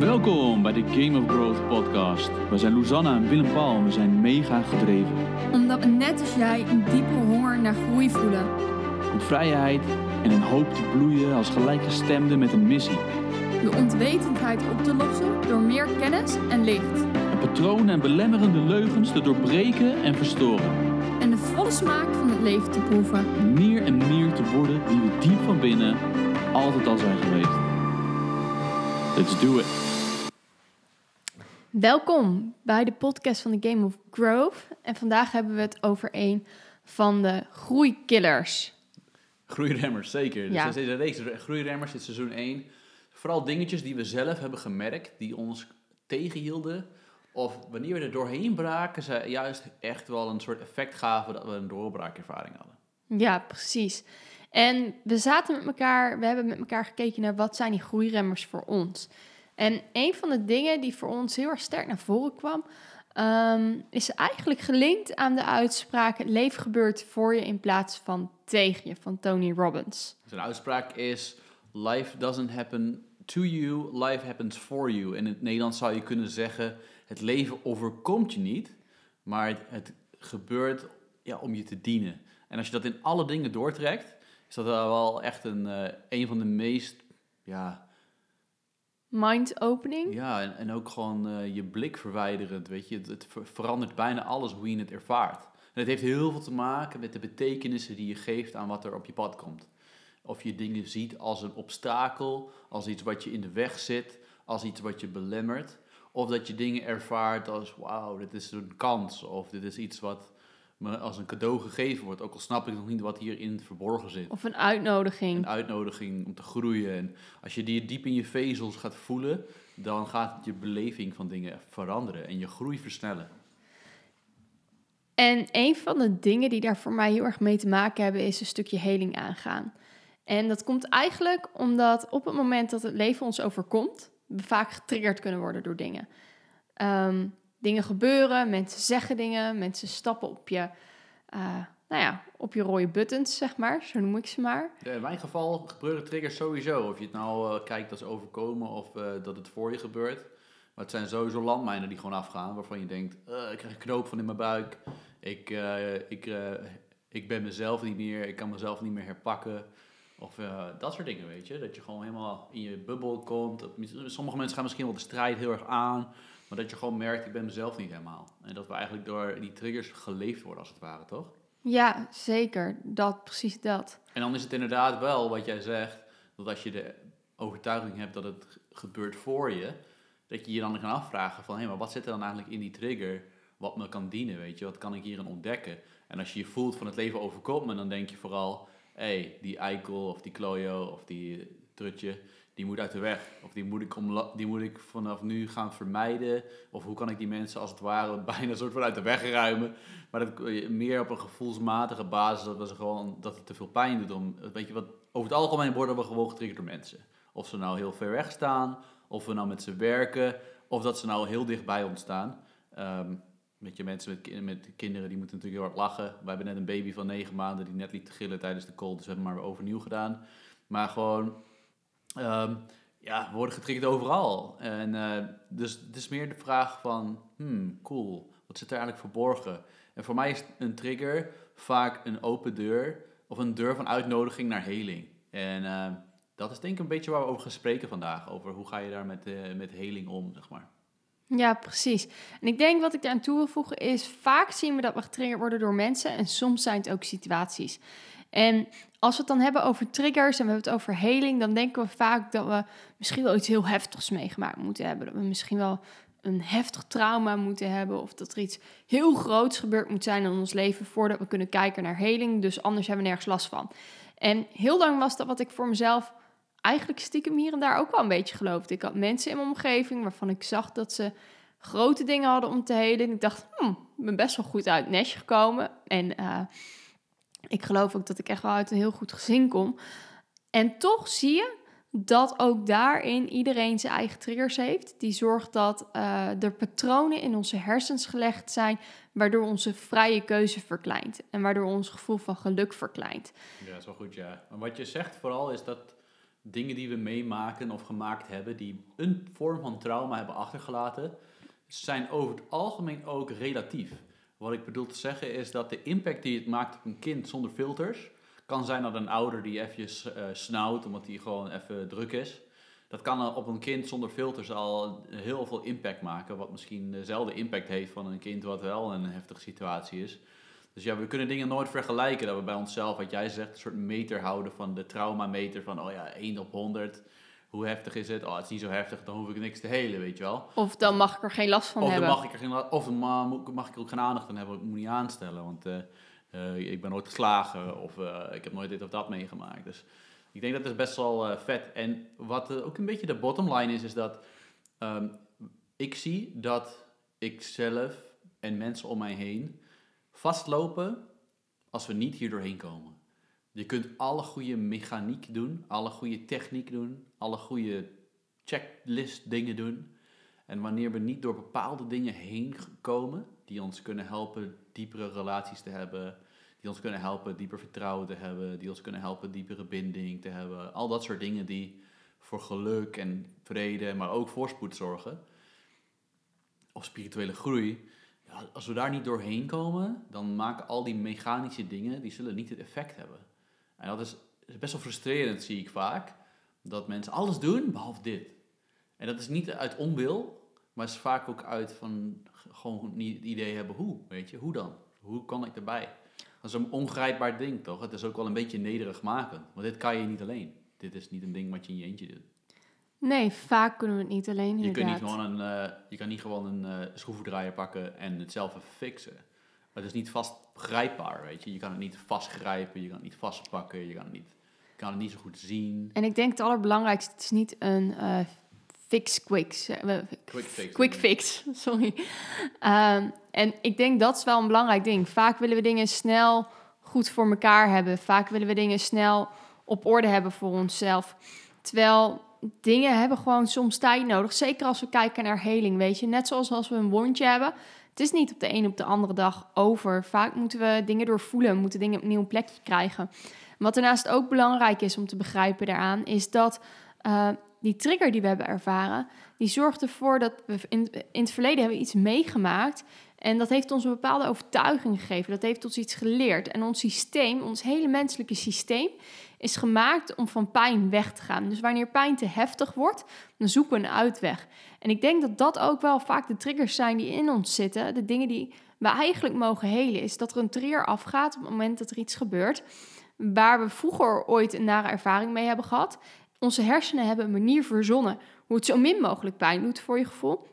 Welkom bij de Game of Growth podcast. We zijn Luzanna en Willem Paul en we zijn mega gedreven. Omdat we net als jij een diepe honger naar groei voelen. Om vrijheid en een hoop te bloeien als gelijkgestemden met een missie. De onwetendheid op te lossen door meer kennis en licht. En patronen en belemmerende leugens te doorbreken en verstoren. En de volle smaak van het leven te proeven. Meer en meer te worden wie we diep van binnen altijd al zijn geweest. Let's do it. Welkom bij de podcast van de Game of Growth. En vandaag hebben we het over een van de groeikillers. Groeiremmers, zeker. Dus Ja. is deze reeks groeiremmers, dit is seizoen 1. Vooral dingetjes die we zelf hebben gemerkt, die ons tegenhielden. Of wanneer we er doorheen braken, ze juist echt wel een soort effect gaven dat we een doorbraakervaring hadden. Ja, precies. En we zaten met elkaar, we hebben met elkaar gekeken naar wat zijn die groeiremmers voor ons. En een van de dingen die voor ons heel erg sterk naar voren kwam, ehm, is eigenlijk gelinkt aan de uitspraak: het leven gebeurt voor je in plaats van tegen je, van Tony Robbins. Zijn uitspraak is: Life doesn't happen to you, life happens for you. In het Nederlands zou je kunnen zeggen: Het leven overkomt je niet, maar het, het gebeurt ja, om je te dienen. En als je dat in alle dingen doortrekt, is dat wel echt een, eh, een van de meest. Ja, Mind-opening. ja en, ook gewoon eh, je blik verwijderend. Weet je, het, het ver- verandert bijna alles hoe je het ervaart. En het heeft heel veel te maken met de betekenissen die je geeft aan wat er op je pad komt. Of je dingen ziet als een obstakel, als iets wat je in de weg zit, als iets wat je belemmert. Of dat je dingen ervaart als, wauw, dit is een kans. Of dit is iets wat me als een cadeau gegeven wordt. Ook al snap ik nog niet wat hierin verborgen zit. Of een uitnodiging. Een uitnodiging om te groeien. En als je die diep in je vezels gaat voelen, dan gaat je beleving van dingen veranderen en je groei versnellen. En een van de dingen die daar voor mij heel erg mee te maken hebben, is een stukje heling aangaan. En dat komt eigenlijk omdat op het moment dat het leven ons overkomt, we vaak getriggerd kunnen worden door dingen. Ehm, dingen gebeuren, mensen zeggen dingen, mensen stappen op je, eh, nou ja, op je rode buttons, zeg maar, zo noem ik ze maar. In mijn geval gebeuren triggers sowieso. Of je het nou eh, kijkt als overkomen of eh, dat het voor je gebeurt. Maar het zijn sowieso landmijnen die gewoon afgaan. Waarvan je denkt, ik krijg een knoop van in mijn buik. Ik, ik, ik ben mezelf niet meer. Ik kan mezelf niet meer herpakken. Of dat soort dingen, weet je. Dat je gewoon helemaal in je bubbel komt. Sommige mensen gaan misschien wel de strijd heel erg aan. Maar dat je gewoon merkt, ik ben mezelf niet helemaal. En dat we eigenlijk door die triggers geleefd worden, als het ware, toch? Ja, zeker. Dat, precies dat. En dan is het inderdaad wel wat jij zegt, dat als je de overtuiging hebt dat het gebeurt voor je, dat je je dan kan afvragen van, hé, maar wat zit er dan eigenlijk in die trigger wat me kan dienen, weet je? Wat kan ik hierin ontdekken? En als je je voelt van het leven overkomt me, dan denk je vooral, hé, die eikel of die klojo of die trutje, die moet uit de weg. Of die moet, ik die moet ik vanaf nu gaan vermijden. Of hoe kan ik die mensen als het ware bijna soort van uit de weg ruimen. Maar dat eh, meer op een gevoelsmatige basis, dat, we gewoon, dat het te veel pijn doet. Om, weet je wat, over het algemeen worden we gewoon getriggerd door mensen. Of ze nou heel ver weg staan, of we nou met ze werken, of dat ze nou heel dicht bij ons staan. Ehm je, mensen met, ki- met kinderen die moeten natuurlijk heel hard lachen. We hebben net een baby van negen maanden die net liet gillen tijdens de call, dus we hebben maar weer overnieuw gedaan. Maar gewoon, ehm, ja, worden getriggerd overal. En eh, dus het is meer de vraag van, hmm, cool, wat zit er eigenlijk verborgen? En voor mij is een trigger vaak een open deur of een deur van uitnodiging naar heling. En eh, dat is denk ik een beetje waar we over gaan spreken vandaag. Over hoe ga je daar met, eh, met heling om, zeg maar. Ja, precies. En ik denk wat ik daar aan toe wil voegen is, vaak zien we dat we getriggerd worden door mensen en soms zijn het ook situaties. En als we het dan hebben over triggers en we hebben het over heling, dan denken we vaak dat we misschien wel iets heel heftigs meegemaakt moeten hebben. Dat we misschien wel een heftig trauma moeten hebben of dat er iets heel groots gebeurd moet zijn in ons leven voordat we kunnen kijken naar heling. Dus anders hebben we nergens last van. En heel lang was dat wat ik voor mezelf eigenlijk stiekem hier en daar ook wel een beetje geloofde. Ik had mensen in mijn omgeving waarvan ik zag dat ze grote dingen hadden om te helen. En ik dacht, hmm, ik ben best wel goed uit nestje gekomen. En eh, ik geloof ook dat ik echt wel uit een heel goed gezin kom. En toch zie je dat ook daarin iedereen zijn eigen triggers heeft. Die zorgt dat eh, er patronen in onze hersens gelegd zijn, waardoor onze vrije keuze verkleint. En waardoor ons gevoel van geluk verkleint. Ja, wel goed, ja. Maar wat je zegt vooral is dat dingen die we meemaken of gemaakt hebben, die een vorm van trauma hebben achtergelaten, zijn over het algemeen ook relatief. Wat ik bedoel te zeggen is dat de impact die het maakt op een kind zonder filters, kan zijn dat een ouder die eventjes uh, snauwt omdat hij gewoon even druk is. Dat kan op een kind zonder filters al heel veel impact maken, wat misschien dezelfde impact heeft van een kind wat wel een heftige situatie is. Dus ja, we kunnen dingen nooit vergelijken. Dat we bij onszelf, wat jij zegt, een soort meter houden van de traumameter. Van, oh ja, 1 op 100. Hoe heftig is het? Oh, het is niet zo heftig, dan hoef ik niks te helen, weet je wel. Of dan mag ik er geen last van of hebben. Dan mag ik er geen, of dan mag ik er ook geen aandacht aan hebben. Ik moet niet aanstellen, want uh, uh, ik ben nooit geslagen. Of uh, ik heb nooit dit of dat meegemaakt. Dus ik denk dat is best wel vet. En wat ook een beetje de bottom line is, is dat um, ik zie dat ik zelf en mensen om mij heen vastlopen als we niet hier doorheen komen. Je kunt alle goede mechaniek doen, alle goede techniek doen, alle goede checklist dingen doen. En wanneer we niet door bepaalde dingen heen komen, die ons kunnen helpen diepere relaties te hebben, die ons kunnen helpen dieper vertrouwen te hebben, die ons kunnen helpen diepere binding te hebben, al dat soort dingen die voor geluk en vrede, maar ook voorspoed zorgen, of spirituele groei, als we daar niet doorheen komen, dan maken al die mechanische dingen, die zullen niet het effect hebben. En dat is, best wel frustrerend, zie ik vaak. Dat mensen alles doen, behalve dit. En dat is niet uit onwil, maar is vaak ook uit van gewoon niet het idee hebben hoe, weet je. Hoe dan? Hoe kan ik erbij? Dat is een ongrijpbaar ding, toch? Het is ook wel een beetje nederig maken. Want dit kan je niet alleen. Dit is niet een ding wat je in je eentje doet. Nee, vaak kunnen we het niet alleen je, kunt niet gewoon een, uh, je kan niet gewoon een uh, schroevendraaier pakken en het zelf even fixen. Het is niet vast grijpbaar, weet je. Je kan het niet vastgrijpen, je kan het niet vastpakken, je kan het niet, je kan het niet zo goed zien. En ik denk het allerbelangrijkste, het is niet een uh, fix quick. quick fix. Quick fix, sorry. Um, en ik denk dat is wel een belangrijk ding. Vaak willen we dingen snel goed voor elkaar hebben. Vaak willen we dingen snel op orde hebben voor onszelf. Terwijl dingen hebben gewoon soms tijd nodig. Zeker als we kijken naar heling, weet je. Net zoals als we een wondje hebben. Het is niet op de een op de andere dag over. Vaak moeten we dingen doorvoelen, moeten dingen op een plekje krijgen. Wat daarnaast ook belangrijk is om te begrijpen daaraan, is dat uh, die trigger die we hebben ervaren, die zorgt ervoor dat we in, in het verleden hebben iets meegemaakt. En dat heeft ons een bepaalde overtuiging gegeven. Dat heeft ons iets geleerd. En ons systeem, ons hele menselijke systeem, is gemaakt om van pijn weg te gaan. Dus wanneer pijn te heftig wordt, dan zoeken we een uitweg. En ik denk dat dat ook wel vaak de triggers zijn die in ons zitten. De dingen die we eigenlijk mogen helen, is dat er een trigger afgaat op het moment dat er iets gebeurt. Waar we vroeger ooit een nare ervaring mee hebben gehad. Onze hersenen hebben een manier verzonnen hoe het zo min mogelijk pijn doet voor je gevoel.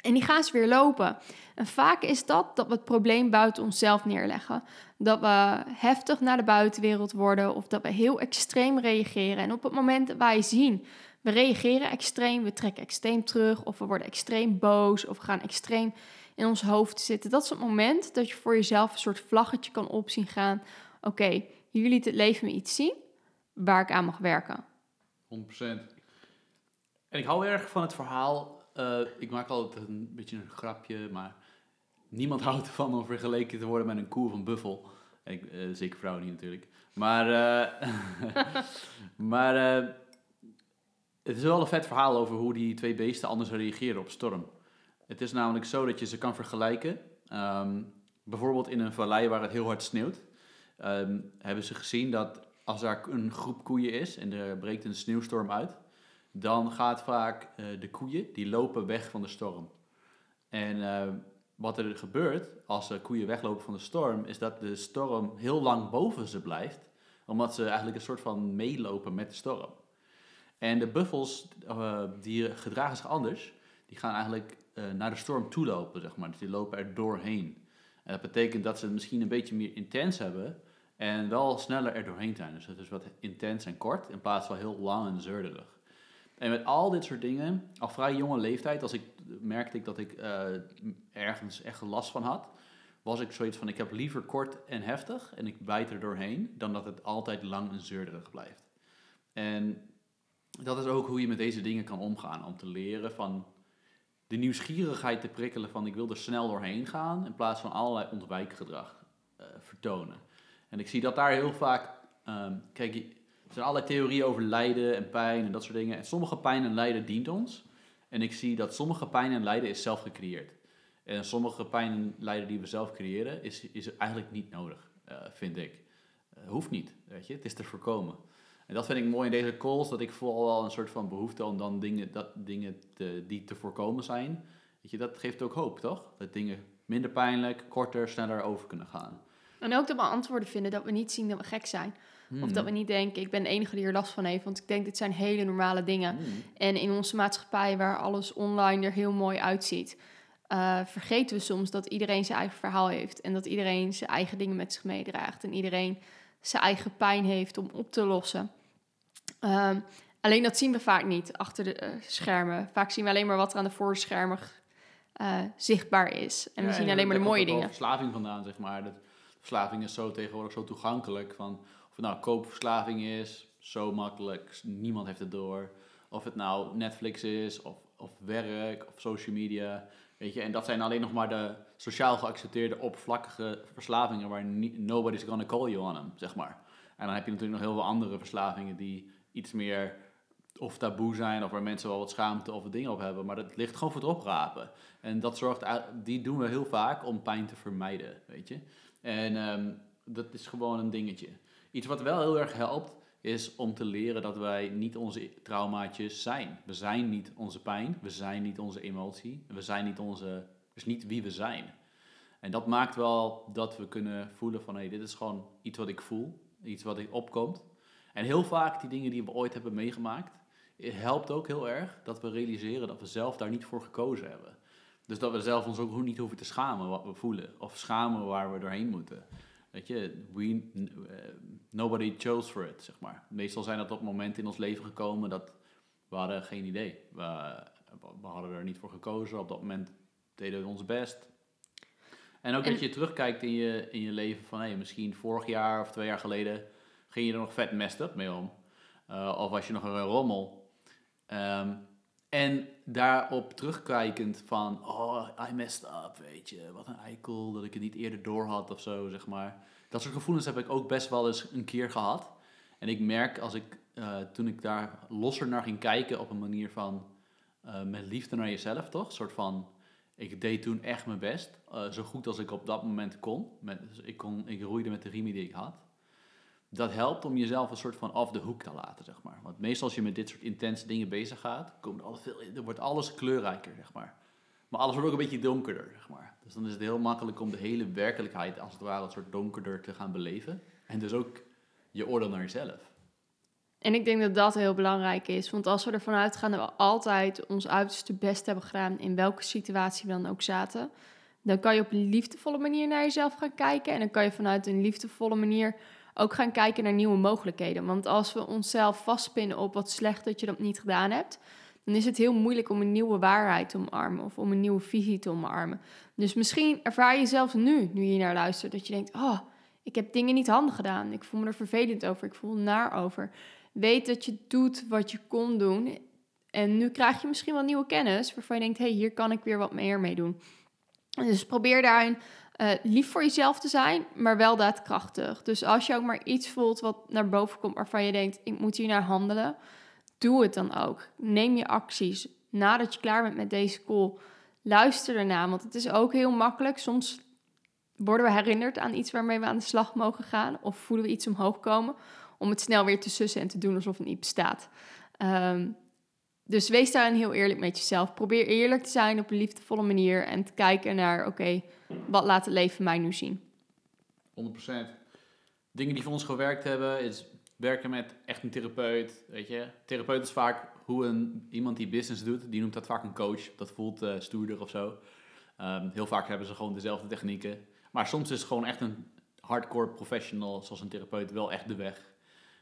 En die gaan ze weer lopen. En vaak is dat dat we het probleem buiten onszelf neerleggen. Dat we heftig naar de buitenwereld worden of dat we heel extreem reageren. En op het moment dat wij zien, we reageren extreem, we trekken extreem terug of we worden extreem boos of we gaan extreem in ons hoofd zitten. Dat is het moment dat je voor jezelf een soort vlaggetje kan opzien gaan. Oké, okay, hier het leven me iets zien waar ik aan mag werken. 100%. En ik hou erg van het verhaal. Uh, ik maak altijd een beetje een grapje, maar niemand houdt ervan om vergeleken te worden met een koe een buffel. Ik, uh, zeker vrouwen niet natuurlijk. Maar, uh, maar het is wel een vet verhaal over hoe die twee beesten anders reageren op storm. Het is namelijk zo dat je ze kan vergelijken. Um, bijvoorbeeld in een vallei waar het heel hard sneeuwt. Um, hebben ze gezien dat als er een groep koeien is en er breekt een sneeuwstorm uit, dan gaat vaak de koeien, die lopen weg van de storm. En wat er gebeurt als de koeien weglopen van de storm, is dat de storm heel lang boven ze blijft, omdat ze eigenlijk een soort van meelopen met de storm. En de buffels, uh, die gedragen zich anders, die gaan eigenlijk naar de storm toe lopen, zeg maar. Dus die lopen er doorheen. En dat betekent dat ze het misschien een beetje meer intens hebben en wel sneller er doorheen zijn. Dus het is wat intens en kort, in plaats van heel lang en zeurderig. En met al dit soort dingen, al vrij jonge leeftijd, als ik merkte ik dat ik uh, ergens echt last van had, was ik zoiets van: ik heb liever kort en heftig en ik bijt er doorheen, dan dat het altijd lang en zeurderig blijft. En dat is ook hoe je met deze dingen kan omgaan, om te leren van de nieuwsgierigheid te prikkelen van ik wil er snel doorheen gaan, in plaats van allerlei ontwijkgedrag uh, vertonen. En ik zie dat daar heel vaak, um, kijk, zijn allerlei theorieën over lijden en pijn en dat soort dingen. En sommige pijn en lijden dient ons. En ik zie dat sommige pijn en lijden is zelf gecreëerd. En sommige pijn en lijden die we zelf creëren, is, is eigenlijk niet nodig, uh, vind ik. Uh, hoeft niet, weet je. Het is te voorkomen. En dat vind ik mooi in deze calls, dat ik voel wel een soort van behoefte om dan dingen, dat, dingen te, die te voorkomen zijn. Weet je, dat geeft ook hoop, toch? Dat dingen minder pijnlijk, korter, sneller over kunnen gaan. En ook dat we antwoorden vinden, dat we niet zien dat we gek zijn. Of dat we niet denken, ik ben de enige die er last van heeft. Want ik denk, dit zijn hele normale dingen. Hmm. En in onze maatschappij, waar alles online er heel mooi uitziet, uh, vergeten we soms dat iedereen zijn eigen verhaal heeft. En dat iedereen zijn eigen dingen met zich meedraagt. En iedereen zijn eigen pijn heeft om op te lossen. Uh, alleen dat zien we vaak niet achter de uh, schermen. Vaak zien we alleen maar wat er aan de voorschermen uh, zichtbaar is. En Ja, we zien en alleen maar de mooie dingen. verslaving vandaan, zeg maar. Dat verslaving is zo tegenwoordig zo toegankelijk. Van, of nou koopverslaving is, zo makkelijk, niemand heeft het door. Of het nou Netflix is, of, of werk, of social media. Weet je, en dat zijn alleen nog maar de sociaal geaccepteerde oppervlakkige verslavingen waar nobody's gonna call you on them, zeg maar. En dan heb je natuurlijk nog heel veel andere verslavingen die iets meer of taboe zijn, of waar mensen wel wat schaamte of dingen op hebben. Maar dat ligt gewoon voor het oprapen. En dat zorgt, die doen we heel vaak om pijn te vermijden, weet je. En ehm, dat is gewoon een dingetje. Iets wat wel heel erg helpt, is om te leren dat wij niet onze traumaatjes zijn. We zijn niet onze pijn, we zijn niet onze emotie, we zijn niet onze, dus niet wie we zijn. En dat maakt wel dat we kunnen voelen van, hé, dit is gewoon iets wat ik voel, iets wat ik opkomt. En heel vaak die dingen die we ooit hebben meegemaakt, het helpt ook heel erg dat we realiseren dat we zelf daar niet voor gekozen hebben. Dus dat we zelf ons ook niet hoeven te schamen wat we voelen. Of schamen waar we doorheen moeten. Weet je, we, eh, nobody chose for it, zeg maar. Meestal zijn dat op momenten in ons leven gekomen dat we hadden geen idee. We, we hadden er niet voor gekozen. Op dat moment deden we ons best. En ook En- dat je terugkijkt in je, in je leven van... Hey, misschien vorig jaar of twee jaar geleden ging je er nog vet messed up mee om. Eh, of was je nog een rommel. Ehm, en daarop terugkijkend van, oh, I messed up, weet je. Wat een eikel dat ik het niet eerder door had of zo, zeg maar. Dat soort gevoelens heb ik ook best wel eens een keer gehad. En ik merk als ik, eh, toen ik daar losser naar ging kijken op een manier van, eh, met liefde naar jezelf, toch? Een soort van, ik deed toen echt mijn best. eh, zo goed als ik op dat moment kon. Met, dus ik, kon. ik roeide met de riemen die ik had dat helpt om jezelf een soort van off de hoek te laten, zeg maar. Want meestal als je met dit soort intense dingen bezig gaat, komt er, veel, er wordt alles kleurrijker, zeg maar. Maar alles wordt ook een beetje donkerder, zeg maar. Dus dan is het heel makkelijk om de hele werkelijkheid, als het ware, een soort donkerder te gaan beleven. En dus ook je oordeel naar jezelf. En ik denk dat dat heel belangrijk is. Want als we ervan uitgaan dat we altijd ons uiterste best hebben gedaan... in welke situatie we dan ook zaten... dan kan je op een liefdevolle manier naar jezelf gaan kijken. En dan kan je vanuit een liefdevolle manier ook gaan kijken naar nieuwe mogelijkheden. Want als we onszelf vastpinnen op wat slecht dat je dat niet gedaan hebt... dan is het heel moeilijk om een nieuwe waarheid te omarmen... of om een nieuwe visie te omarmen. Dus misschien ervaar je zelfs nu, nu je naar luistert... dat je denkt, oh, ik heb dingen niet handig gedaan. Ik voel me er vervelend over, ik voel naar over... Weet dat je doet wat je kon doen. En nu krijg je misschien wel nieuwe kennis waarvan je denkt: hé, hey, hier kan ik weer wat meer mee doen. Dus probeer daarin eh, lief voor jezelf te zijn, maar wel daadkrachtig. Dus als je ook maar iets voelt wat naar boven komt waarvan je denkt: ik moet hier naar handelen, doe het dan ook. Neem je acties. Nadat je klaar bent met deze call, luister ernaar. Want het is ook heel makkelijk. Soms worden we herinnerd aan iets waarmee we aan de slag mogen gaan, of voelen we iets omhoog komen om het snel weer te sussen en te doen alsof het niet bestaat. Ehm, dus wees daarin heel eerlijk met jezelf. Probeer eerlijk te zijn op een liefdevolle manier en te kijken naar, oké, wat laat het leven mij nu zien? 100%. Dingen die voor ons gewerkt hebben, is werken met echt een therapeut. Weet je, therapeut is vaak hoe een, iemand die business doet, die noemt dat vaak een coach. Dat voelt eh, stoerder of zo. Ehm, heel vaak hebben ze gewoon dezelfde technieken. Maar soms is gewoon echt een hardcore professional, zoals een therapeut, wel echt de weg.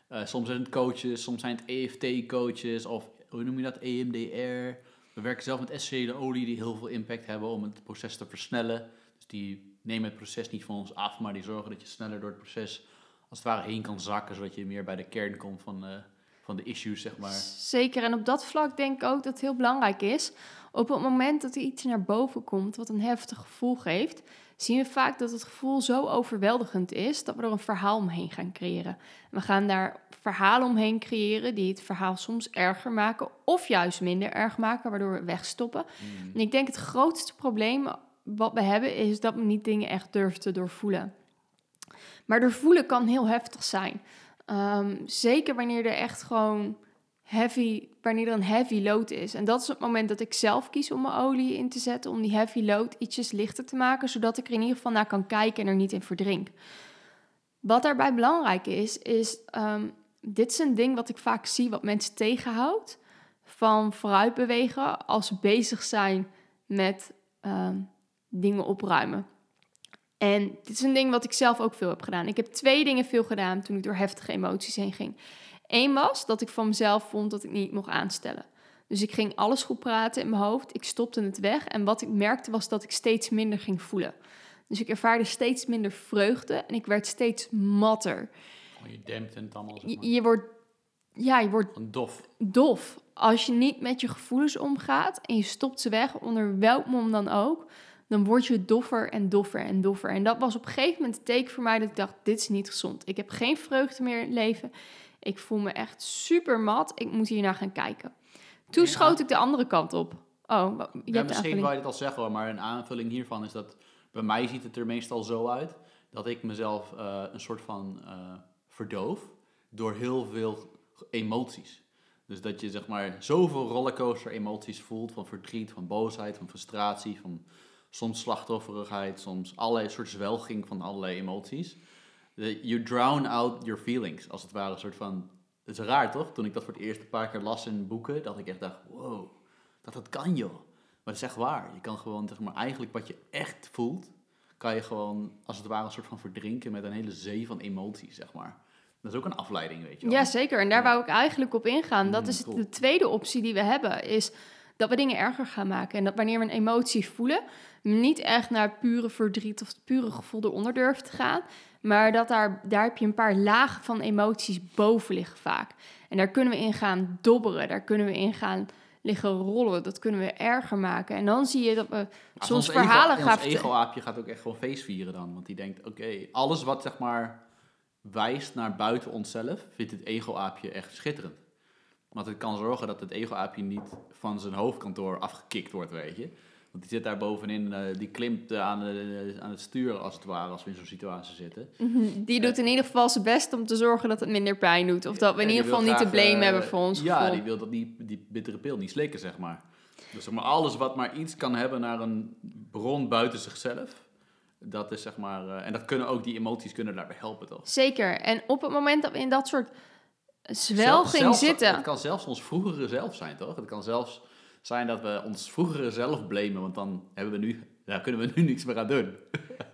Eh, soms zijn het coaches, soms zijn het EFT-coaches of hoe noem je dat, EMDR. We werken zelf met essentiële olie die heel veel impact hebben om het proces te versnellen. Dus die nemen het proces niet van ons af, maar die zorgen dat je sneller door het proces als het ware heen kan zakken, zodat je meer bij de kern komt van, eh, van de issues, zeg maar. Zeker, en op dat vlak denk ik ook dat het heel belangrijk is. Op het moment dat er iets naar boven komt wat een heftig gevoel geeft, zien we vaak dat het gevoel zo overweldigend is dat we er een verhaal omheen gaan creëren. We gaan daar verhalen omheen creëren die het verhaal soms erger maken of juist minder erg maken, waardoor we wegstoppen. Mm. En ik denk het grootste probleem wat we hebben is dat we niet dingen echt durven te doorvoelen. Maar doorvoelen kan heel heftig zijn. Ehm, zeker wanneer er echt gewoon heavy, wanneer er een heavy load is. En dat is het moment dat ik zelf kies om mijn olie in te zetten, om die heavy load ietsjes lichter te maken, zodat ik er in ieder geval naar kan kijken en er niet in verdrink. Wat daarbij belangrijk is, is ehm, dit is een ding wat ik vaak zie wat mensen tegenhoudt van vooruit bewegen als ze bezig zijn met ehm, dingen opruimen. En dit is een ding wat ik zelf ook veel heb gedaan. Ik heb twee dingen veel gedaan toen ik door heftige emoties heen ging. Eén was dat ik van mezelf vond dat ik niet mocht aanstellen. Dus ik ging alles goed praten in mijn hoofd. Ik stopte het weg. En wat ik merkte was dat ik steeds minder ging voelen. Dus ik ervaarde steeds minder vreugde en ik werd steeds matter. Oh, je dempt het allemaal. Zeg Je, maar. je wordt, ja, je wordt dof. dof. Als je niet met je gevoelens omgaat en je stopt ze weg, onder welk mom dan ook, dan word je doffer en doffer en doffer. En dat was op een gegeven moment het teken voor mij dat ik dacht, dit is niet gezond. Ik heb geen vreugde meer in het leven. Ik voel me echt super mat. Ik moet hiernaar gaan kijken. Toen Ja. schoot ik de andere kant op. Oh, je Ja, hebt misschien wou je het al zeggen hoor, maar een aanvulling hiervan is dat bij mij ziet het er meestal zo uit dat ik mezelf eh, een soort van eh, verdoof door heel veel emoties. Dus dat je zeg maar zoveel rollercoaster emoties voelt van verdriet, van boosheid, van frustratie, van soms slachtofferigheid, soms allerlei soort zwelging van allerlei emoties. You drown out your feelings, als het ware een soort van... Het is raar toch? Toen ik dat voor het eerst een paar keer las in boeken, dat ik echt dacht, wow, dat dat kan joh. Maar dat is echt waar. Je kan gewoon, zeg maar, eigenlijk wat je echt voelt, kan je gewoon, als het ware, een soort van verdrinken met een hele zee van emoties, zeg maar. Dat is ook een afleiding, weet je wel. Ja, zeker. En daar Ja. wou ik eigenlijk op ingaan. Dat Mm, is cool. de tweede optie die we hebben, is dat we dingen erger gaan maken. En dat wanneer we een emotie voelen, niet echt naar pure verdriet of het pure gevoel eronder durven te gaan. Maar dat daar, daar heb je een paar lagen van emoties boven liggen vaak. En daar kunnen we in gaan dobberen, daar kunnen we in gaan liggen rollen. Dat kunnen we erger maken. En dan zie je dat we Maar soms verhalen en gaan Ons vertellen. ego-aapje gaat ook echt gewoon feest vieren dan. Want die denkt, oké, alles wat zeg maar wijst naar buiten onszelf, vindt het ego-aapje echt schitterend. Want het kan zorgen dat het ego-aapje niet van zijn hoofdkantoor afgekikt wordt, weet je. Want die zit daar bovenin, eh, die klimt eh, aan, de- aan het stuur als het ware, als we in zo'n situatie zitten. Die doet in ieder geval zijn best om te zorgen dat het minder pijn doet. Of dat we in ieder die geval niet te blame eh, hebben voor ons Ja, gevoel. die wil dat niet, die bittere pil niet slikken, zeg maar. Dus zeg maar, alles wat maar iets kan hebben naar een bron buiten zichzelf, dat is zeg maar... eh, en dat kunnen ook, die emoties kunnen daarbij helpen, toch? Zeker. En op het moment dat we in dat soort Zelf- zwelging zelfs- zitten, Het kan zelfs ons vroegere zelf zijn, toch? Het kan zelfs zijn dat we ons vroegere zelf blamen, want dan hebben we nu, daar kunnen we nu niks meer aan doen.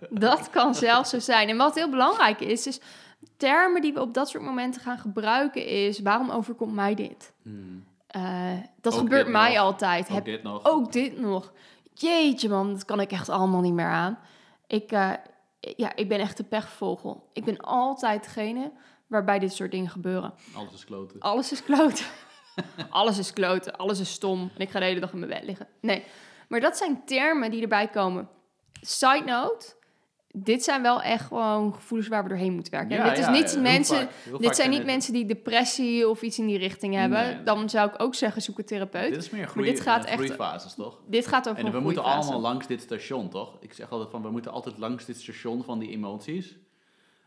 dat kan zelfs zo zijn. En wat heel belangrijk is, is termen die we op dat soort momenten gaan gebruiken is, waarom overkomt mij dit? Eh, dat Ook gebeurt mij nog. altijd. Ook Heb dit nog. ook dit nog. Jeetje man, dat kan ik echt allemaal niet meer aan. Ik, eh, ja, ik ben echt een pechvogel. Ik ben altijd degene waarbij dit soort dingen gebeuren. Alles is kloten. Alles is kloten. alles is kloten, alles is stom. En ik ga de hele dag in mijn bed liggen. Nee, maar dat zijn termen die erbij komen. Side note, dit zijn wel echt gewoon gevoelens waar we doorheen moeten werken. en Ja, dit is niet mensen... vaak- heel vaak Dit zijn niet mensen die depressie of iets in die richting hebben. Nee. Dan zou ik ook zeggen, zoek een therapeut. Dit is meer Maar dit gaat eh, echt- groeifases, toch? Dit gaat over En we moeten allemaal langs dit station, toch? Ik zeg altijd van, we moeten altijd langs dit station van die emoties.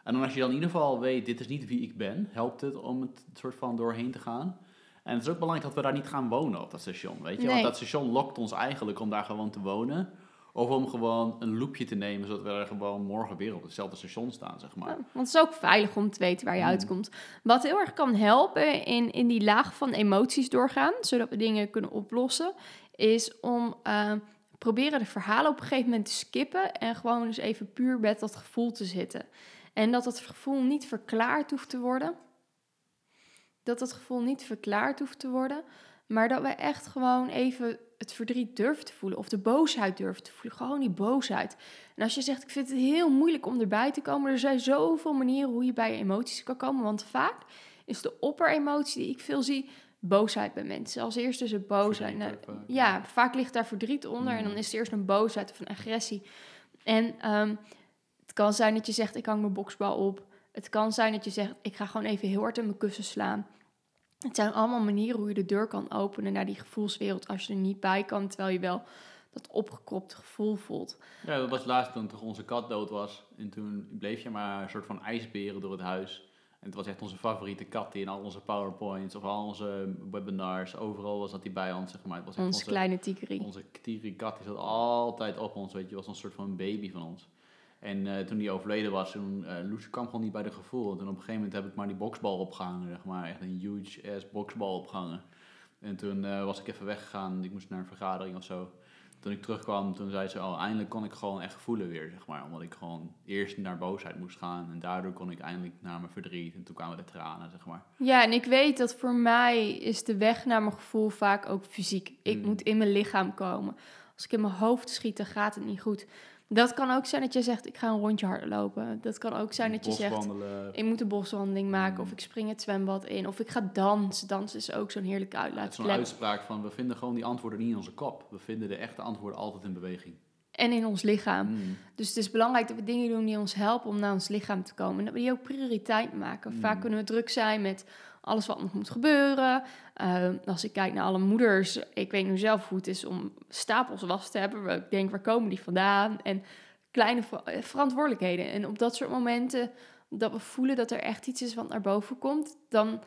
En dan als je dan in ieder geval weet, dit is niet wie ik ben, helpt het om het soort van doorheen te gaan. En het is ook belangrijk dat we daar niet gaan wonen op dat station, weet je? Nee. Want dat station lokt ons eigenlijk om daar gewoon te wonen. Of om gewoon een loopje te nemen, zodat we er gewoon morgen weer op hetzelfde station staan, zeg maar. Ja, want het is ook veilig om te weten waar je Mm. uitkomt. Wat heel erg kan helpen in, in die laag van emoties doorgaan, zodat we dingen kunnen oplossen, is om eh, proberen de verhalen op een gegeven moment te skippen en gewoon dus even puur met dat gevoel te zitten. En dat het gevoel niet verklaard hoeft te worden. Dat het gevoel niet verklaard hoeft te worden, maar dat we echt gewoon even het verdriet durven te voelen of de boosheid durven te voelen. Gewoon die boosheid. En als je zegt, ik vind het heel moeilijk om erbij te komen, er zijn zoveel manieren hoe je bij je emoties kan komen. Want vaak is de opperemotie die ik veel zie, boosheid bij mensen. Als eerste is het boosheid. Nou, vaak, ja, vaak ligt daar verdriet onder en dan Mm. is het eerst een boosheid of een agressie. En ehm, het kan zijn dat je zegt, ik hang mijn boksbal op. Het kan zijn dat je zegt, ik ga gewoon even heel hard in mijn kussen slaan. Het zijn allemaal manieren hoe je de deur kan openen naar die gevoelswereld als je er niet bij kan, terwijl je wel dat opgekropte gevoel voelt. Ja, dat was laatst toen toch onze kat dood was. En toen bleef je maar een soort van ijsberen door het huis. En het was echt onze favoriete kat die in al onze powerpoints of al onze webinars, overal was dat die bij ons, zeg maar. Het was echt Onze kleine tigri. Onze tigri kat die zat altijd op ons, weet je, was een soort van baby van ons. En eh, toen die overleden was, toen uh, Loes kwam gewoon niet bij de gevoel. En op een gegeven moment heb ik maar die boksbal opgehangen, zeg maar. Echt een huge ass boksbal opgehangen. En toen eh, was ik even weggegaan, ik moest naar een vergadering of zo. Toen ik terugkwam, toen zei ze, oh, eindelijk kon ik gewoon echt voelen weer, zeg maar. Omdat ik gewoon eerst naar boosheid moest gaan. En daardoor kon ik eindelijk naar mijn verdriet. En toen kwamen de tranen, zeg maar. Ja, en ik weet dat voor mij is de weg naar mijn gevoel vaak ook fysiek. Ik Mm. moet in mijn lichaam komen. Als ik in mijn hoofd schiet, dan gaat het niet goed. Dat kan ook zijn dat je zegt, ik ga een rondje hardlopen. Dat kan ook zijn dat je zegt, ik moet een boswandeling maken. Mm. Of ik spring het zwembad in. Of ik ga dansen. Dansen is ook zo'n heerlijke Het is zo'n uitlaatklep. uitspraak van, we vinden gewoon die antwoorden niet in onze kop. We vinden de echte antwoorden altijd in beweging. En in ons lichaam. Mm. Dus het is belangrijk dat we dingen doen die ons helpen om naar ons lichaam te komen. En dat we die ook prioriteit maken. Mm. Vaak kunnen we druk zijn met alles wat nog moet gebeuren. Eh, als ik kijk naar alle moeders, ik weet nu zelf hoe het is om stapels was te hebben. Ik denk, waar komen die vandaan? En kleine ver- eh, verantwoordelijkheden. En op dat soort momenten dat we voelen dat er echt iets is wat naar boven komt, dan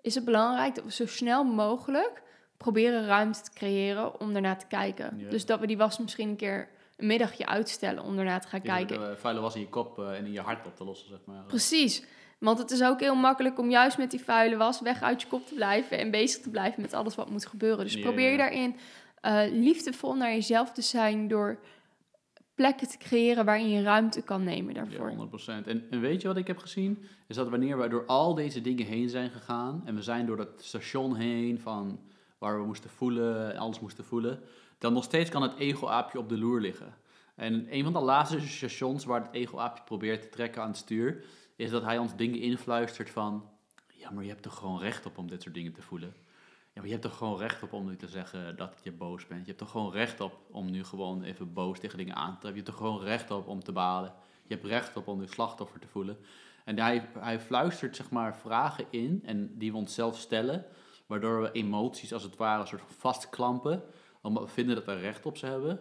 is het belangrijk dat we zo snel mogelijk proberen ruimte te creëren om daarna te kijken. Dus dat we die was misschien een keer een middagje uitstellen om daarna te gaan kijken. de vuile was in je kop eh, en in je hart op te lossen, zeg maar. Precies. Want het is ook heel makkelijk om juist met die vuile was weg uit je kop te blijven en bezig te blijven met alles wat moet gebeuren. Dus probeer je daarin eh, liefdevol naar jezelf te zijn door plekken te creëren waarin je ruimte kan nemen daarvoor. Ja, 100%. En, en weet je wat ik heb gezien? Is dat wanneer we door al deze dingen heen zijn gegaan en we zijn door dat station heen van waar we moesten voelen en alles moesten voelen, dan nog steeds kan het ego-aapje op de loer liggen. En een van de laatste stations waar het ego-aapje probeert te trekken aan het stuur, is dat hij ons dingen influistert van, ja, maar je hebt toch gewoon recht op om dit soort dingen te voelen. Ja, maar je hebt toch gewoon recht op om nu te zeggen dat je boos bent. Je hebt toch gewoon recht op om nu gewoon even boos tegen dingen aan te treffen. Je hebt toch gewoon recht op om te balen. Je hebt recht op om je slachtoffer te voelen. En hij, hij fluistert zeg maar vragen in en die we onszelf stellen, waardoor we emoties als het ware een soort vastklampen, omdat we vinden dat we recht op ze hebben.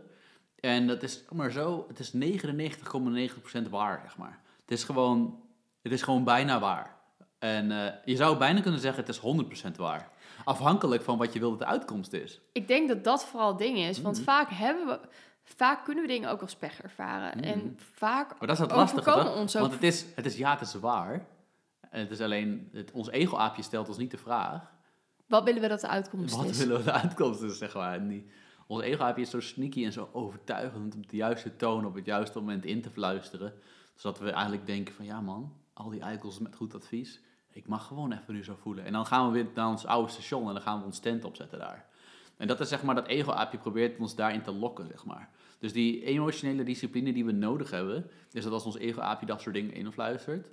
En dat is maar zo, het is 99,9% waar, zeg maar. Het is gewoon, het is gewoon bijna waar. En eh, je zou bijna kunnen zeggen, het is 100% waar. Afhankelijk van wat je wil dat de uitkomst is. Ik denk dat dat vooral het ding is, want Mhm. vaak hebben we, vaak kunnen we dingen ook als pech ervaren. Mhm. En vaak Maar dat is het lastige, ons ook. Want het is, het is ja, het is waar. En het is alleen, het, ons ego-aapje stelt ons niet de vraag. Wat willen we dat de uitkomst Wat is? willen we de uitkomst is, zeg maar. En die, ons ego-aapje is zo sneaky en zo overtuigend om de juiste toon op het juiste moment in te fluisteren. Zodat we eigenlijk denken van, ja man, al die eikels met goed advies. Ik mag gewoon even nu zo voelen. En dan gaan we weer naar ons oude station en dan gaan we ons tent opzetten daar. En dat is zeg maar, dat ego-aapje probeert ons daarin te lokken, zeg maar. Dus die emotionele discipline die we nodig hebben, is dat als ons ego-aapje dat soort dingen influistert,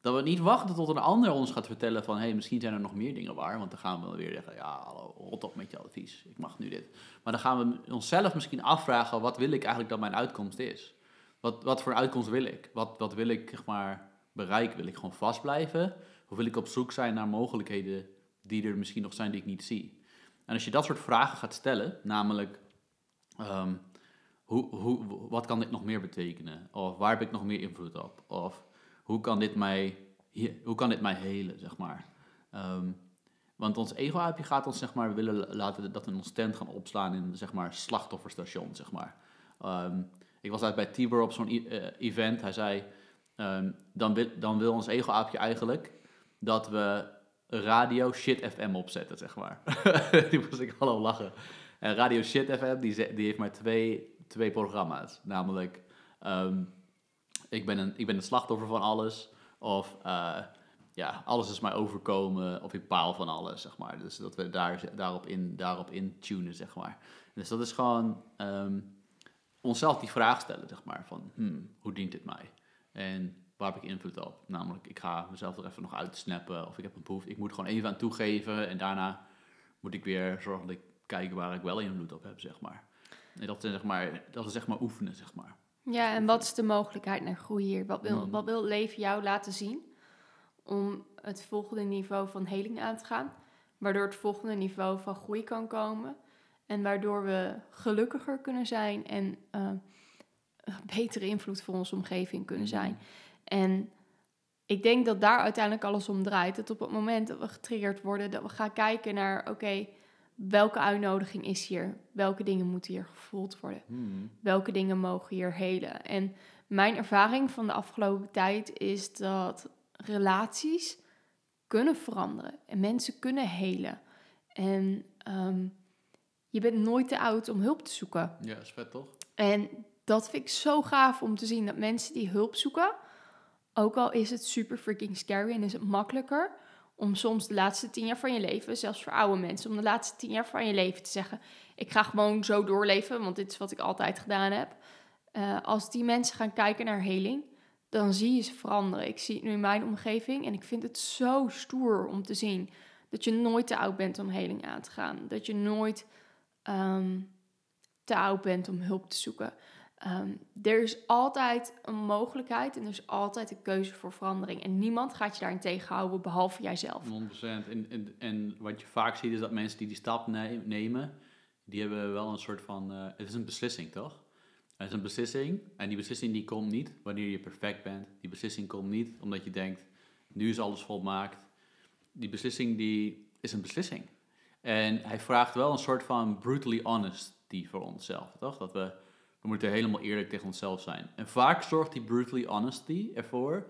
dat we niet wachten tot een ander ons gaat vertellen van, hé, hey, misschien zijn er nog meer dingen waar. Want dan gaan we weer zeggen, ja, hallo, rot op met je advies. Ik mag nu dit. Maar dan gaan we onszelf misschien afvragen, wat wil ik eigenlijk dat mijn uitkomst is? Wat, wat voor uitkomst wil ik? Wat, wat wil ik, zeg maar, bereiken? Wil ik gewoon vast blijven? Of wil ik op zoek zijn naar mogelijkheden die er misschien nog zijn die ik niet zie? En als je dat soort vragen gaat stellen, namelijk, ehm, hoe, hoe, wat kan dit nog meer betekenen? Of waar heb ik nog meer invloed op? Of hoe kan dit mij, hoe kan dit mij helen, zeg maar? Ehm, want ons ego-aapje gaat ons, zeg maar, willen laten dat we ons tent gaan opslaan in, zeg maar, slachtofferstation, zeg maar. Ehm, ik was uit bij Tibor op zo'n eh, event. Hij zei, ehm, dan, wil, dan wil ons ego-aapje eigenlijk dat we radio shit FM opzetten, zeg maar. die moest ik hallo lachen. En radio shit FM, die, die heeft maar twee, twee programma's. Namelijk, ehm, ik, ben een, ik ben een slachtoffer van alles. Of eh, ja, alles is mij overkomen. Of ik paal van alles, zeg maar. Dus dat we daar, daarop, in, daarop in tunen, zeg maar. Dus dat is gewoon ehm, onszelf die vraag stellen, zeg maar. Van, hmm, hoe dient dit mij? En waar heb ik invloed op? Namelijk, ik ga mezelf er even nog uitsnappen. Of ik heb een behoefte. Ik moet gewoon even aan toegeven. En daarna moet ik weer zorgen dat ik kijk waar ik wel invloed op heb, zeg maar. En dat is zeg maar, dat is zeg maar oefenen, zeg maar. Ja, en wat is de mogelijkheid naar groei hier? Wat wil, Mm. wat wil het leven jou laten zien om het volgende niveau van heling aan te gaan? Waardoor het volgende niveau van groei kan komen. En waardoor we gelukkiger kunnen zijn en eh, betere invloed voor onze omgeving kunnen zijn. En ik denk dat daar uiteindelijk alles om draait. Dat op het moment dat we getriggerd worden, dat we gaan kijken naar, oké, welke uitnodiging is hier? Welke dingen moeten hier gevoeld worden? Hmm. welke dingen mogen hier helen. En mijn ervaring van de afgelopen tijd is dat relaties kunnen veranderen en mensen kunnen helen. En ehm, je bent nooit te oud om hulp te zoeken. Ja, is vet toch? En dat vind ik zo gaaf om te zien dat mensen die hulp zoeken, ook al is het super freaking scary en is het makkelijker om soms de laatste tien jaar van je leven, zelfs voor oude mensen, om de laatste tien jaar van je leven te zeggen: Ik ga gewoon zo doorleven, want dit is wat ik altijd gedaan heb. Eh, als die mensen gaan kijken naar heling, dan zie je ze veranderen. Ik zie het nu in mijn omgeving en ik vind het zo stoer om te zien dat je nooit te oud bent om heling aan te gaan. Dat je nooit ehm, te oud bent om hulp te zoeken. Ehm, er is altijd een mogelijkheid en er is altijd een keuze voor verandering. En niemand gaat je daarin tegenhouden, behalve jijzelf. 100%. En, en, en wat je vaak ziet is dat mensen die die stap ne- nemen, die hebben wel een soort van... eh, het is een beslissing, toch? Het is een beslissing en die beslissing die komt niet wanneer je perfect bent. Die beslissing komt niet omdat je denkt, nu is alles volmaakt. Die beslissing die is een beslissing. En hij vraagt wel een soort van brutally honesty voor onszelf, toch? Dat we, we moeten helemaal eerlijk tegen onszelf zijn. En vaak zorgt die brutally honesty ervoor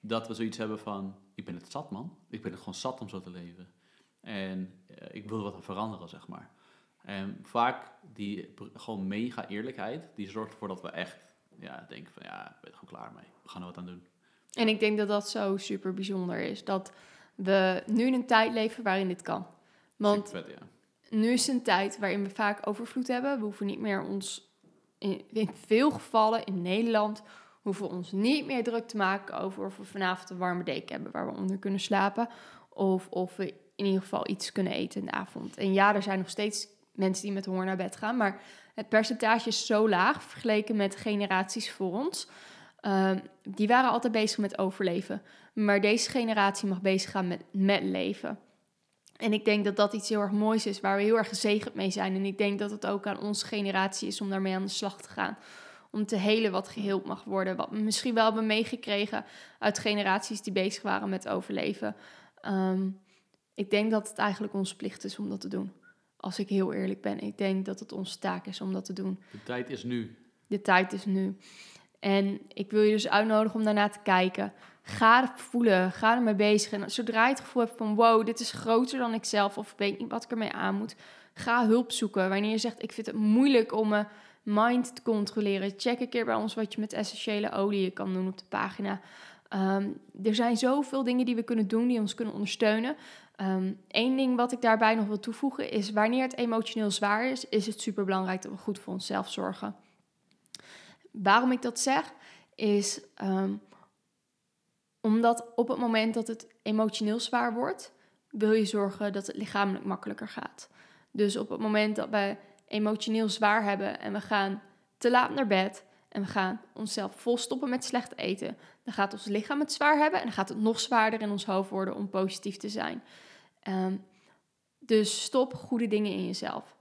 dat we zoiets hebben van, ik ben het zat man. Ik ben het gewoon zat om zo te leven. En eh, ik wil wat aan veranderen, zeg maar. En vaak die gewoon mega eerlijkheid, die zorgt ervoor dat we echt ja, denken van, ja, ik ben er gewoon klaar mee. We gaan er wat aan doen. En ik denk dat dat zo super bijzonder is. Dat we nu in een tijd leven waarin dit kan. Want Super vet, ja. nu is een tijd waarin we vaak overvloed hebben. We hoeven niet meer ons, in, veel gevallen in Nederland, hoeven we ons niet meer druk te maken over of we vanavond een warme deken hebben waar we onder kunnen slapen. Of of we in ieder geval iets kunnen eten in de avond. En ja, er zijn nog steeds mensen die met honger naar bed gaan. Maar het percentage is zo laag vergeleken met generaties voor ons. Ehm, die waren altijd bezig met overleven. Maar deze generatie mag bezig gaan met, met leven. En ik denk dat dat iets heel erg moois is, waar we heel erg gezegend mee zijn. En ik denk dat het ook aan onze generatie is om daarmee aan de slag te gaan. Om te helen wat geheeld mag worden. Wat we misschien wel hebben meegekregen uit generaties die bezig waren met overleven. Ehm, ik denk dat het eigenlijk onze plicht is om dat te doen. Als ik heel eerlijk ben. Ik denk dat het onze taak is om dat te doen. De tijd is nu. De tijd is nu. En ik wil je dus uitnodigen om daarna te kijken. Ga voelen, ga ermee bezig. En zodra je het gevoel hebt van wow, dit is groter dan ikzelf of weet niet wat ik ermee aan moet, ga hulp zoeken. Wanneer je zegt ik vind het moeilijk om mijn mind te controleren, check een keer bij ons wat je met essentiële olie kan doen op de pagina. Ehm, er zijn zoveel dingen die we kunnen doen die ons kunnen ondersteunen. Eén ding wat ik daarbij nog wil toevoegen is wanneer het emotioneel zwaar is, is het super belangrijk dat we goed voor onszelf zorgen. Waarom ik dat zeg, is ehm, omdat op het moment dat het emotioneel zwaar wordt, wil je zorgen dat het lichamelijk makkelijker gaat. Dus op het moment dat we emotioneel zwaar hebben en we gaan te laat naar bed en we gaan onszelf volstoppen met slecht eten, dan gaat ons lichaam het zwaar hebben en dan gaat het nog zwaarder in ons hoofd worden om positief te zijn. Ehm, dus stop goede dingen in jezelf.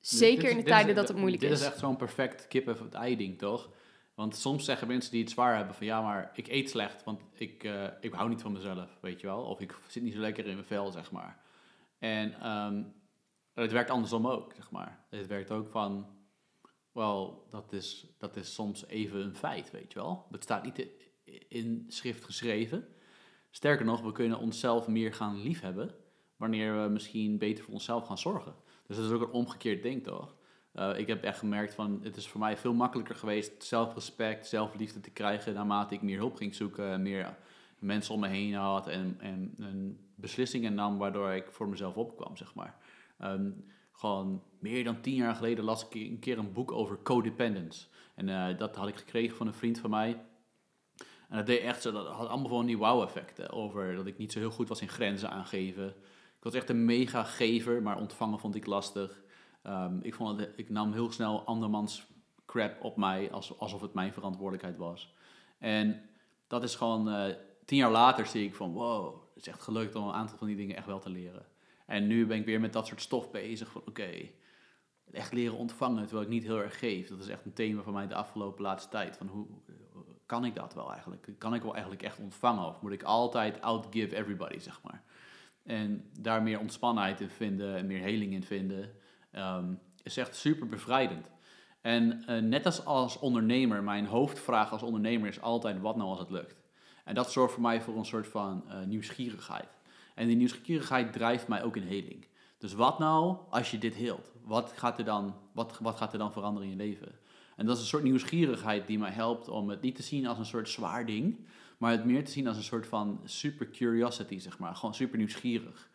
Zeker Dit is- in de tijden dat het moeilijk is. Dit is echt zo'n perfect kip of het ei ding, toch? Want soms zeggen mensen die het zwaar hebben van ja, maar ik eet slecht, want ik, eh, ik hou niet van mezelf, weet je wel. Of ik zit niet zo lekker in mijn vel, zeg maar. En ehm, het werkt andersom ook, zeg maar. Het werkt ook van, wel, dat is, dat is soms even een feit, weet je wel. Dat staat niet in schrift geschreven. Sterker nog, we kunnen onszelf meer gaan liefhebben wanneer we misschien beter voor onszelf gaan zorgen. Dus dat is ook een omgekeerd ding, toch? Uh, ik heb echt gemerkt van, het is voor mij veel makkelijker geweest zelfrespect, zelfliefde te krijgen naarmate ik meer hulp ging zoeken, meer mensen om me heen had en, en, en beslissingen nam waardoor ik voor mezelf opkwam, zeg maar. Um, gewoon meer dan tien jaar geleden las ik een keer een boek over codependence. En uh, dat had ik gekregen van een vriend van mij. En dat deed echt zo, dat had allemaal van die wow-effecten over dat ik niet zo heel goed was in grenzen aangeven. Ik was echt een mega gever, maar ontvangen vond ik lastig. Um, ik, vond ik nam heel snel andermans crap op mij, als, alsof het mijn verantwoordelijkheid was. En dat is gewoon, eh, tien jaar later zie ik van, wow, het is echt gelukt om een aantal van die dingen echt wel te leren. En nu ben ik weer met dat soort stof bezig van, oké, echt leren ontvangen terwijl ik niet heel erg geef. Dat is echt een thema van mij de afgelopen laatste tijd. Van hoe kan ik dat wel eigenlijk? Kan ik wel eigenlijk echt ontvangen? Of moet ik altijd outgive everybody, zeg maar? En daar meer ontspannenheid in vinden en meer heling in vinden, um, is echt super bevrijdend. En uh, net als als ondernemer, mijn hoofdvraag als ondernemer is altijd: wat nou als het lukt? En dat zorgt voor mij voor een soort van uh, nieuwsgierigheid. En die nieuwsgierigheid drijft mij ook in heling. Dus wat nou als je dit heelt? Wat gaat er dan, wat, wat gaat er dan veranderen in je leven? En dat is een soort nieuwsgierigheid die mij helpt om het niet te zien als een soort zwaar ding, maar het meer te zien als een soort van super curiosity, zeg maar. Gewoon super nieuwsgierig.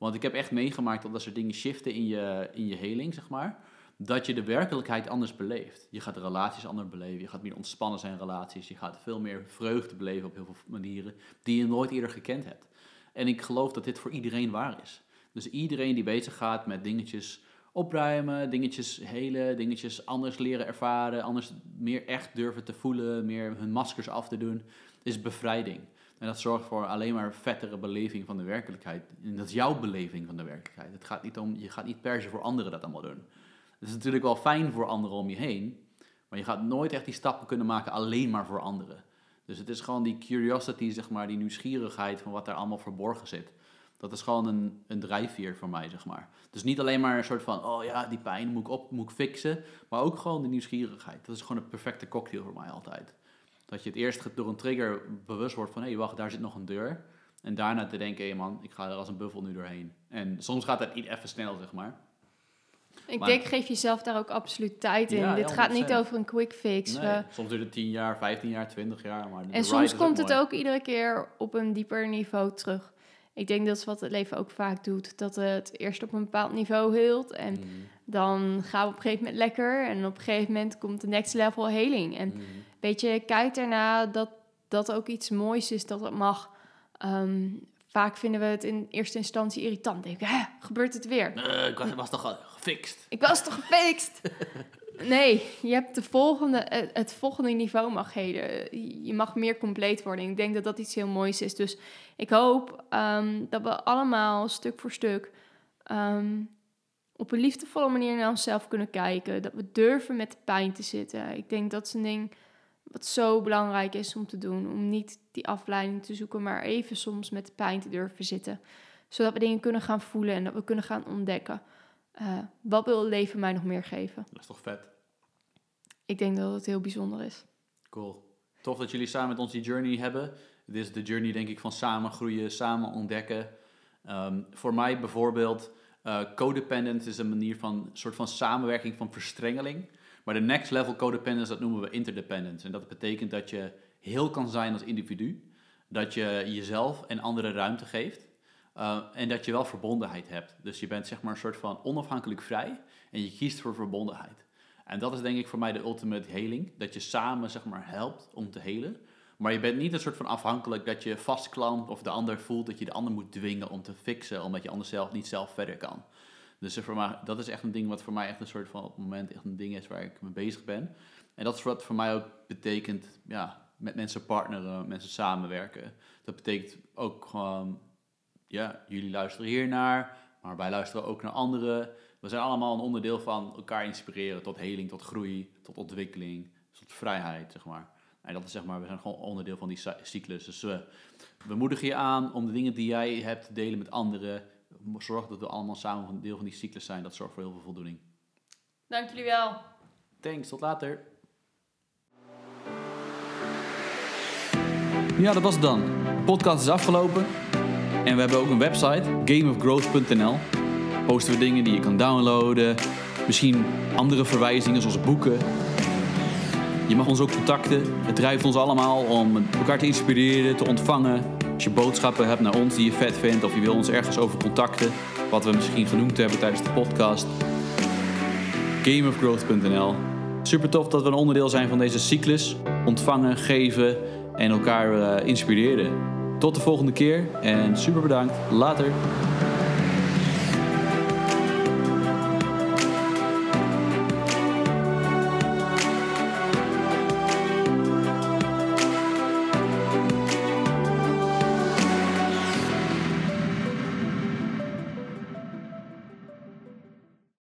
Want ik heb echt meegemaakt dat als er dingen shiften in je, in je heling, zeg maar, dat je de werkelijkheid anders beleeft. Je gaat relaties anders beleven, je gaat meer ontspannen zijn relaties, je gaat veel meer vreugde beleven op heel veel manieren die je nooit eerder gekend hebt. En ik geloof dat dit voor iedereen waar is. Dus iedereen die bezig gaat met dingetjes opruimen, dingetjes helen, dingetjes anders leren ervaren, anders meer echt durven te voelen, meer hun maskers af te doen, is bevrijding. En dat zorgt voor alleen maar vettere beleving van de werkelijkheid. En dat is jouw beleving van de werkelijkheid. Het gaat niet om, je gaat niet per se voor anderen dat allemaal doen. Het is natuurlijk wel fijn voor anderen om je heen, maar je gaat nooit echt die stappen kunnen maken alleen maar voor anderen. Dus het is gewoon die curiosity, zeg maar, die nieuwsgierigheid van wat daar allemaal verborgen zit. Dat is gewoon een, een drijfveer voor mij, zeg maar. Dus niet alleen maar een soort van, oh ja, die pijn moet ik op, moet ik fixen. Maar ook gewoon de nieuwsgierigheid. Dat is gewoon een perfecte cocktail voor mij altijd. Dat je het eerst door een trigger bewust wordt van, hé, hey, wacht, daar zit nog een deur. En daarna te denken, hé man, ik ga er als een buffel nu doorheen. En soms gaat dat niet even snel, zeg maar. Ik denk, geef jezelf daar ook absoluut tijd in. Dit gaat niet over een quick fix. Nee, soms duurt het 10 jaar, 15 jaar, 20 jaar. Maar en soms komt het ook iedere keer op een dieper niveau terug ik denk dat is wat het leven ook vaak doet. Dat het eerst op een bepaald niveau heelt. En mhm. dan gaan we op een gegeven moment lekker. En op een gegeven moment komt de next level heling. En mm. Weet je, kijk daarna dat dat ook iets moois is, dat het mag. Ehm, vaak vinden we het in eerste instantie irritant. Denk ik, gebeurt het weer? Nee, ik was, was toch gefixt? Ik was toch gefixt? Nee, je hebt de volgende, het volgende niveau mag heden. Je mag meer compleet worden. Ik denk dat dat iets heel moois is. Dus ik hoop um, dat we allemaal stuk voor stuk um, op een liefdevolle manier naar onszelf kunnen kijken. Dat we durven met de pijn te zitten. Ik denk dat is een ding wat zo belangrijk is om te doen. Om niet die afleiding te zoeken, maar even soms met de pijn te durven zitten. Zodat we dingen kunnen gaan voelen en dat we kunnen gaan ontdekken. Uh, wat wil het leven mij nog meer geven? Dat is toch vet? Ik denk dat het heel bijzonder is. Cool. Tof dat jullie samen met ons die journey hebben. Dit is de journey, denk ik, van samen groeien, samen ontdekken. Um, voor mij bijvoorbeeld, uh, codependent is een manier van soort van samenwerking van verstrengeling. Maar de next level codependence, dat noemen we interdependence. En dat betekent dat je heel kan zijn als individu. Dat je jezelf en anderen ruimte geeft. Uh, en dat je wel verbondenheid hebt. Dus je bent zeg maar een soort van onafhankelijk vrij. En je kiest voor verbondenheid. En dat is denk ik voor mij de ultimate healing. Dat je samen zeg maar helpt om te helen. Maar je bent niet een soort van afhankelijk dat je vastklampt of de ander voelt dat je de ander moet dwingen om te fixen, omdat je anders zelf niet zelf verder kan. Dus voor mij, dat is echt een ding wat voor mij echt een soort van op het moment echt een ding is waar ik mee bezig ben. En dat is wat voor mij ook betekent, ja, met mensen partneren, mensen samenwerken. Dat betekent ook gewoon, ja, jullie luisteren hier naar, maar wij luisteren ook naar anderen. We zijn allemaal een onderdeel van elkaar inspireren tot heling, tot groei, tot ontwikkeling, tot vrijheid, zeg maar. En dat is zeg maar, we zijn gewoon onderdeel van die cyclus. Dus we, we moedigen je aan om de dingen die jij hebt te delen met anderen. Zorg dat we allemaal samen een deel van die cyclus zijn. Dat zorgt voor heel veel voldoening. Dank jullie wel. Thanks, tot later. Ja, dat was het dan. De podcast is afgelopen. En we hebben ook een website, gameofgrowth.nl. Posten we dingen die je kan downloaden. Misschien andere verwijzingen zoals boeken je mag ons ook contacten. Het drijft ons allemaal om elkaar te inspireren, te ontvangen. Als je boodschappen hebt naar ons die je vet vindt of je wil ons ergens over contacten, wat we misschien genoemd hebben tijdens de podcast. Gameofgrowth.nl. Super tof dat we een onderdeel zijn van deze cyclus. Ontvangen, geven en elkaar uh, inspireren. Tot de volgende keer en super bedankt. Later.